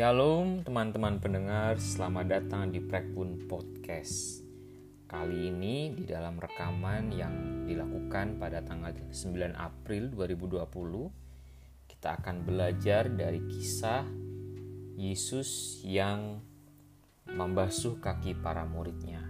Shalom teman-teman pendengar, selamat datang di Prekbun Podcast. Kali ini di dalam rekaman yang dilakukan pada tanggal 9 April 2020, kita akan belajar dari kisah Yesus yang membasuh kaki para muridnya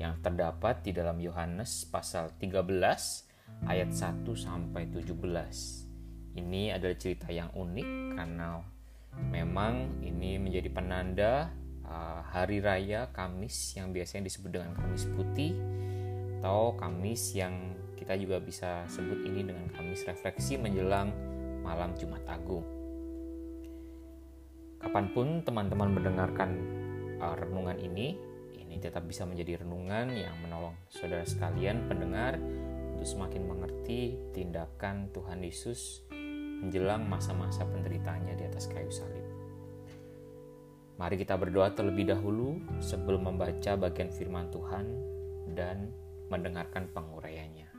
yang terdapat di dalam Yohanes pasal 13 ayat 1 sampai 17. Ini adalah cerita yang unik karena memang ini menjadi penanda uh, hari raya Kamis yang biasanya disebut dengan Kamis Putih atau Kamis yang kita juga bisa sebut ini dengan Kamis refleksi menjelang malam Jumat Agung. Kapan pun teman-teman mendengarkan uh, renungan ini, ini tetap bisa menjadi renungan yang menolong saudara sekalian pendengar untuk semakin mengerti tindakan Tuhan Yesus menjelang masa-masa penderitaannya di atas kayu salib. Mari kita berdoa terlebih dahulu sebelum membaca bagian firman Tuhan dan mendengarkan penguraiannya.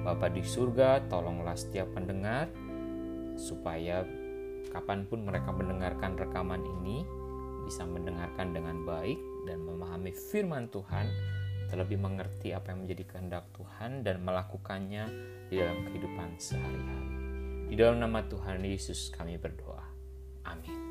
Bapa di surga, tolonglah setiap pendengar supaya kapan pun mereka mendengarkan rekaman ini bisa mendengarkan dengan baik dan memahami firman Tuhan terlebih mengerti apa yang menjadi kehendak Tuhan dan melakukannya di dalam kehidupan sehari-hari. Di dalam nama Tuhan Yesus kami berdoa. Amin.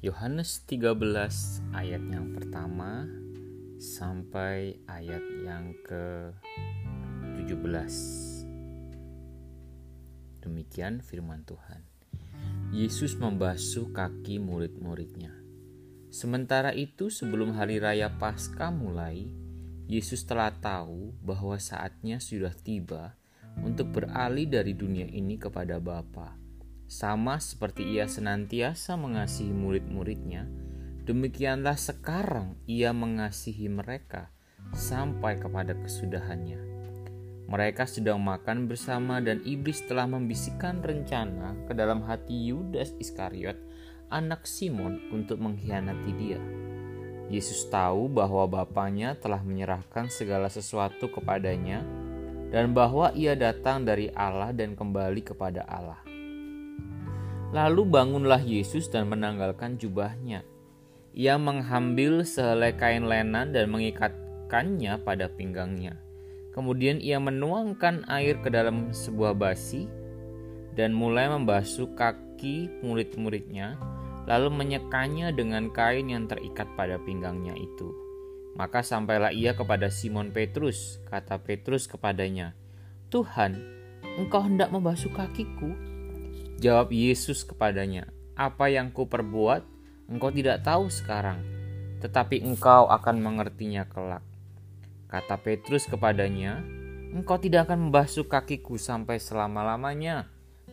Yohanes 13 ayat yang pertama sampai ayat yang ke-17. Demikian firman Tuhan. Yesus membasuh kaki murid-muridnya. Sementara itu sebelum hari raya Paskah mulai, Yesus telah tahu bahwa saatnya sudah tiba untuk beralih dari dunia ini kepada Bapa. Sama seperti ia senantiasa mengasihi murid-muridnya, Demikianlah sekarang ia mengasihi mereka sampai kepada kesudahannya. Mereka sedang makan bersama dan iblis telah membisikkan rencana ke dalam hati Yudas Iskariot, anak Simon, untuk mengkhianati dia. Yesus tahu bahwa Bapaknya telah menyerahkan segala sesuatu kepadanya dan bahwa ia datang dari Allah dan kembali kepada Allah. Lalu bangunlah Yesus dan menanggalkan jubahnya ia mengambil sehelai kain lenan dan mengikatkannya pada pinggangnya. Kemudian ia menuangkan air ke dalam sebuah basi dan mulai membasuh kaki murid-muridnya, lalu menyekanya dengan kain yang terikat pada pinggangnya itu. Maka sampailah ia kepada Simon Petrus, kata Petrus kepadanya, "Tuhan, engkau hendak membasuh kakiku?" Jawab Yesus kepadanya, "Apa yang kuperbuat?" Engkau tidak tahu sekarang, tetapi engkau akan mengertinya kelak. Kata Petrus kepadanya, engkau tidak akan membasuh kakiku sampai selama-lamanya.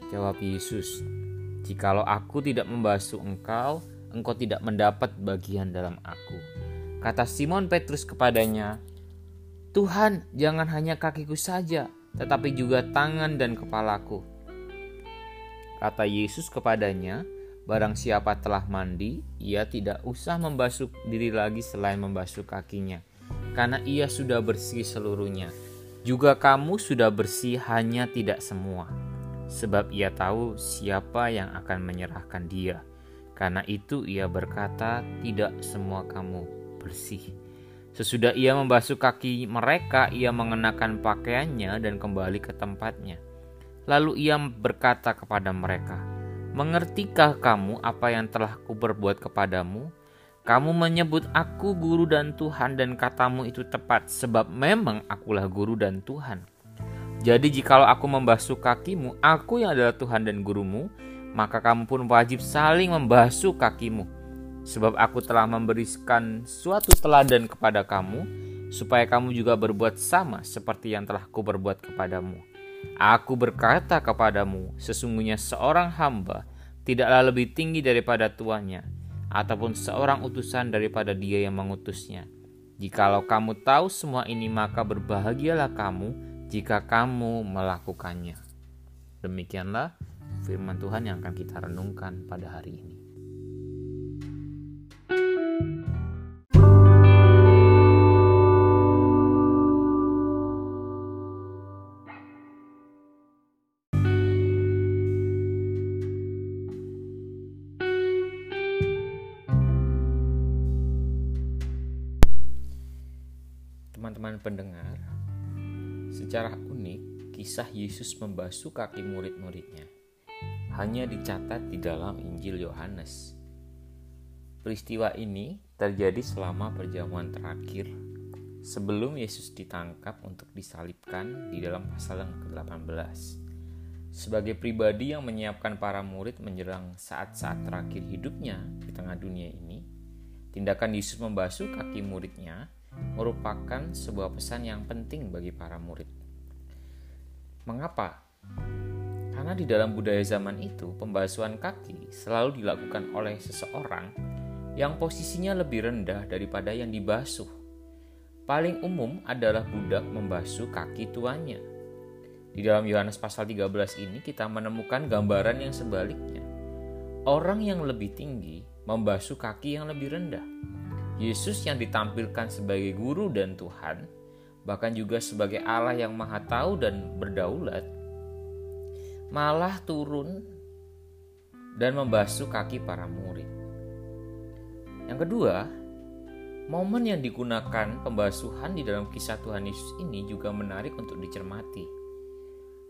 Jawab Yesus, jikalau aku tidak membasuh engkau, engkau tidak mendapat bagian dalam aku. Kata Simon Petrus kepadanya, Tuhan, jangan hanya kakiku saja, tetapi juga tangan dan kepalaku. Kata Yesus kepadanya, Barang siapa telah mandi, ia tidak usah membasuh diri lagi selain membasuh kakinya, karena ia sudah bersih seluruhnya. Juga kamu sudah bersih, hanya tidak semua, sebab ia tahu siapa yang akan menyerahkan dia. Karena itu ia berkata, "Tidak semua kamu bersih." Sesudah ia membasuh kaki mereka, ia mengenakan pakaiannya dan kembali ke tempatnya. Lalu ia berkata kepada mereka, Mengertikah kamu apa yang telah kuperbuat kepadamu? Kamu menyebut aku guru dan Tuhan dan katamu itu tepat sebab memang akulah guru dan Tuhan. Jadi jikalau aku membasuh kakimu, aku yang adalah Tuhan dan gurumu, maka kamu pun wajib saling membasuh kakimu. Sebab aku telah memberikan suatu teladan kepada kamu, supaya kamu juga berbuat sama seperti yang telah kuperbuat kepadamu. Aku berkata kepadamu, sesungguhnya seorang hamba tidaklah lebih tinggi daripada tuannya, ataupun seorang utusan daripada dia yang mengutusnya. Jikalau kamu tahu semua ini, maka berbahagialah kamu jika kamu melakukannya. Demikianlah firman Tuhan yang akan kita renungkan pada hari ini. Pendengar, secara unik kisah Yesus membasuh kaki murid-muridnya hanya dicatat di dalam Injil Yohanes. Peristiwa ini terjadi selama perjamuan terakhir sebelum Yesus ditangkap untuk disalibkan di dalam pasal yang ke-18. Sebagai pribadi yang menyiapkan para murid menjelang saat-saat terakhir hidupnya di tengah dunia ini, tindakan Yesus membasuh kaki muridnya merupakan sebuah pesan yang penting bagi para murid. Mengapa? Karena di dalam budaya zaman itu, pembasuhan kaki selalu dilakukan oleh seseorang yang posisinya lebih rendah daripada yang dibasuh. Paling umum adalah budak membasuh kaki tuannya. Di dalam Yohanes pasal 13 ini kita menemukan gambaran yang sebaliknya. Orang yang lebih tinggi membasuh kaki yang lebih rendah. Yesus yang ditampilkan sebagai guru dan Tuhan, bahkan juga sebagai Allah yang maha tahu dan berdaulat, malah turun dan membasuh kaki para murid. Yang kedua, momen yang digunakan pembasuhan di dalam kisah Tuhan Yesus ini juga menarik untuk dicermati.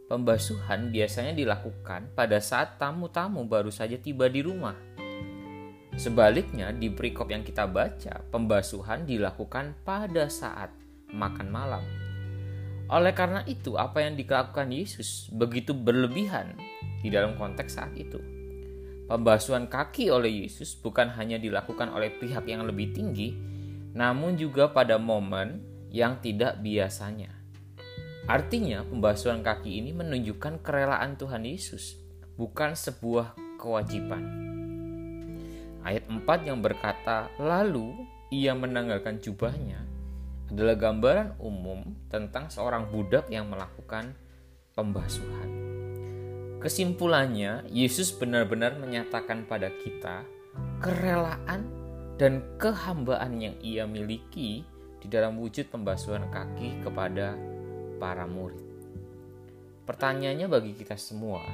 Pembasuhan biasanya dilakukan pada saat tamu-tamu baru saja tiba di rumah. Sebaliknya, di perikop yang kita baca, pembasuhan dilakukan pada saat makan malam oleh karena itu, apa yang dilakukan Yesus begitu berlebihan di dalam konteks saat itu. Pembasuhan kaki oleh Yesus bukan hanya dilakukan oleh pihak yang lebih tinggi, namun juga pada momen yang tidak biasanya. Artinya, pembasuhan kaki ini menunjukkan kerelaan Tuhan Yesus, bukan sebuah kewajiban. Ayat 4 yang berkata, "Lalu ia menanggalkan jubahnya adalah gambaran umum tentang seorang budak yang melakukan pembasuhan. Kesimpulannya, Yesus benar-benar menyatakan pada kita kerelaan dan kehambaan yang ia miliki di dalam wujud pembasuhan kaki kepada para murid. Pertanyaannya bagi kita semua,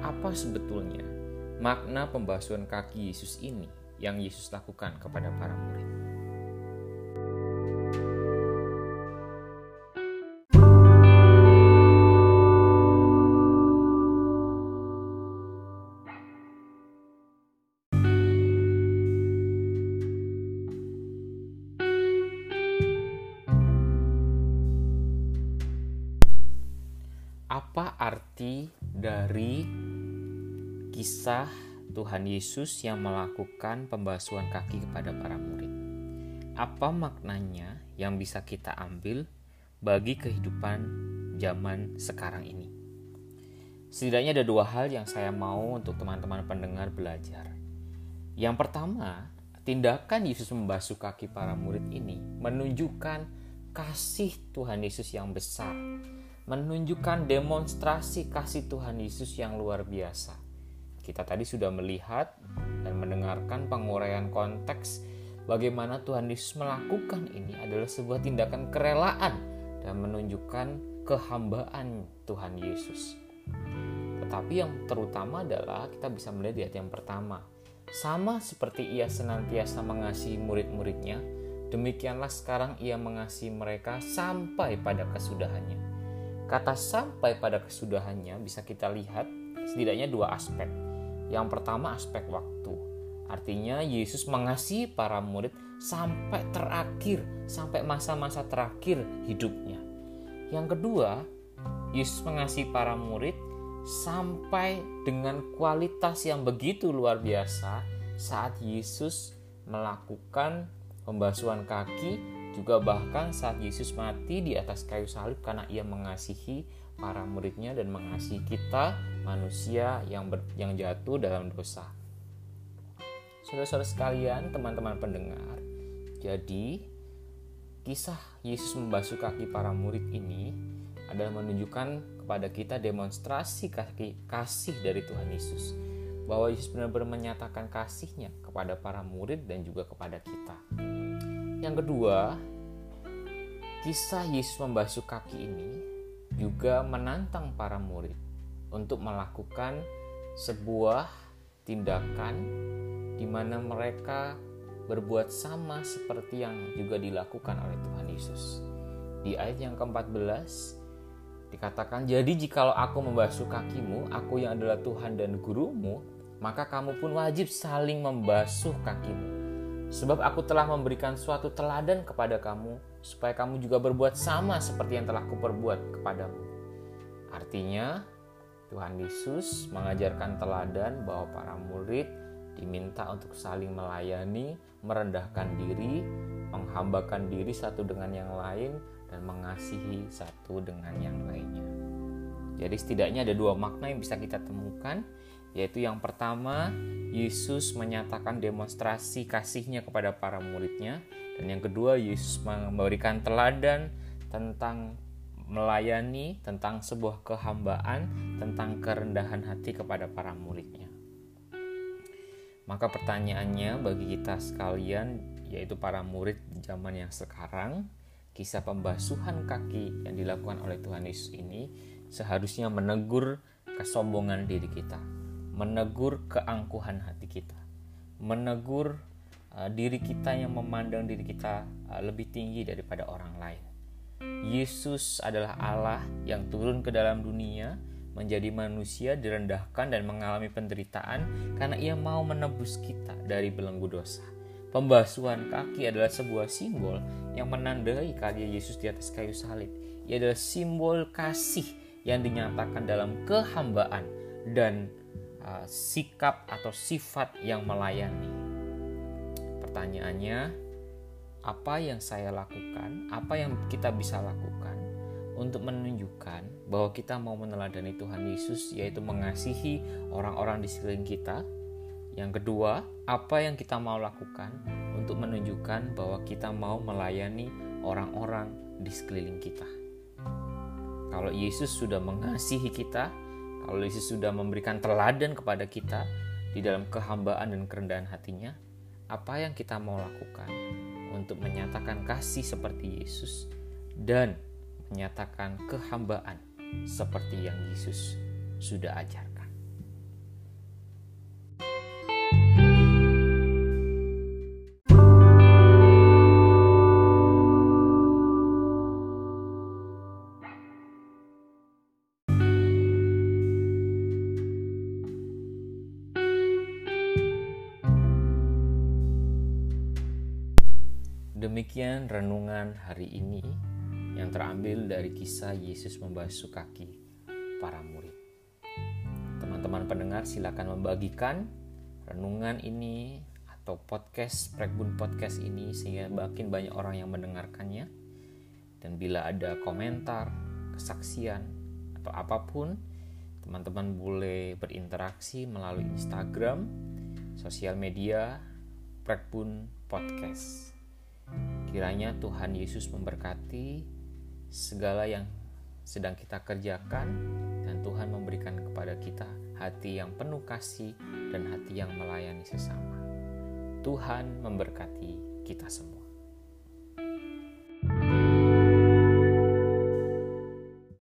apa sebetulnya makna pembasuhan kaki Yesus ini yang Yesus lakukan kepada para murid? Apa arti dari kisah Tuhan Yesus yang melakukan pembasuhan kaki kepada para murid? Apa maknanya yang bisa kita ambil bagi kehidupan zaman sekarang ini? Setidaknya ada dua hal yang saya mau untuk teman-teman pendengar belajar. Yang pertama, tindakan Yesus membasuh kaki para murid ini menunjukkan kasih Tuhan Yesus yang besar menunjukkan demonstrasi kasih Tuhan Yesus yang luar biasa. Kita tadi sudah melihat dan mendengarkan penguraian konteks bagaimana Tuhan Yesus melakukan ini adalah sebuah tindakan kerelaan dan menunjukkan kehambaan Tuhan Yesus. Tetapi yang terutama adalah kita bisa melihat di ayat yang pertama. Sama seperti ia senantiasa mengasihi murid-muridnya, demikianlah sekarang ia mengasihi mereka sampai pada kesudahannya. Kata sampai pada kesudahannya bisa kita lihat setidaknya dua aspek. Yang pertama aspek waktu. Artinya Yesus mengasihi para murid sampai terakhir, sampai masa-masa terakhir hidupnya. Yang kedua, Yesus mengasihi para murid sampai dengan kualitas yang begitu luar biasa saat Yesus melakukan pembasuhan kaki juga bahkan saat Yesus mati di atas kayu salib karena ia mengasihi para muridnya dan mengasihi kita manusia yang ber, yang jatuh dalam dosa. Saudara-saudara sekalian, teman-teman pendengar, jadi kisah Yesus membasuh kaki para murid ini adalah menunjukkan kepada kita demonstrasi kasih dari Tuhan Yesus. Bahwa Yesus benar-benar menyatakan kasihnya kepada para murid dan juga kepada kita. Yang kedua, kisah Yesus membasuh kaki ini juga menantang para murid untuk melakukan sebuah tindakan di mana mereka berbuat sama seperti yang juga dilakukan oleh Tuhan Yesus. Di ayat yang ke-14 Dikatakan, jadi jikalau aku membasuh kakimu, aku yang adalah Tuhan dan gurumu, maka kamu pun wajib saling membasuh kakimu. Sebab aku telah memberikan suatu teladan kepada kamu, supaya kamu juga berbuat sama seperti yang telah kuperbuat kepadamu. Artinya, Tuhan Yesus mengajarkan teladan bahwa para murid diminta untuk saling melayani, merendahkan diri, menghambakan diri satu dengan yang lain, dan mengasihi satu dengan yang lainnya. Jadi setidaknya ada dua makna yang bisa kita temukan, yaitu yang pertama, Yesus menyatakan demonstrasi kasihnya kepada para muridnya, dan yang kedua, Yesus memberikan teladan tentang melayani, tentang sebuah kehambaan, tentang kerendahan hati kepada para muridnya. Maka pertanyaannya bagi kita sekalian, yaitu para murid zaman yang sekarang, kisah pembasuhan kaki yang dilakukan oleh Tuhan Yesus ini seharusnya menegur kesombongan diri kita, menegur keangkuhan hati kita, menegur uh, diri kita yang memandang diri kita uh, lebih tinggi daripada orang lain. Yesus adalah Allah yang turun ke dalam dunia menjadi manusia direndahkan dan mengalami penderitaan karena ia mau menebus kita dari belenggu dosa. Pembasuhan kaki adalah sebuah simbol yang menandai karya Yesus di atas kayu salib. Ia adalah simbol kasih yang dinyatakan dalam kehambaan dan uh, sikap atau sifat yang melayani. Pertanyaannya, apa yang saya lakukan? Apa yang kita bisa lakukan untuk menunjukkan bahwa kita mau meneladani Tuhan Yesus, yaitu mengasihi orang-orang di sekeliling kita? Yang kedua, apa yang kita mau lakukan untuk menunjukkan bahwa kita mau melayani orang-orang di sekeliling kita. Kalau Yesus sudah mengasihi kita, kalau Yesus sudah memberikan teladan kepada kita di dalam kehambaan dan kerendahan hatinya, apa yang kita mau lakukan untuk menyatakan kasih seperti Yesus dan menyatakan kehambaan seperti yang Yesus sudah ajar. Demikian renungan hari ini yang terambil dari kisah Yesus membasuh kaki para murid. Teman-teman pendengar silakan membagikan renungan ini atau podcast Prekbun Podcast ini sehingga makin banyak orang yang mendengarkannya. Dan bila ada komentar, kesaksian, atau apa pun, teman-teman boleh berinteraksi melalui Instagram, sosial media, Prekbun Podcast. Kiranya Tuhan Yesus memberkati segala yang sedang kita kerjakan dan Tuhan memberikan kepada kita hati yang penuh kasih dan hati yang melayani sesama. Tuhan memberkati kita semua.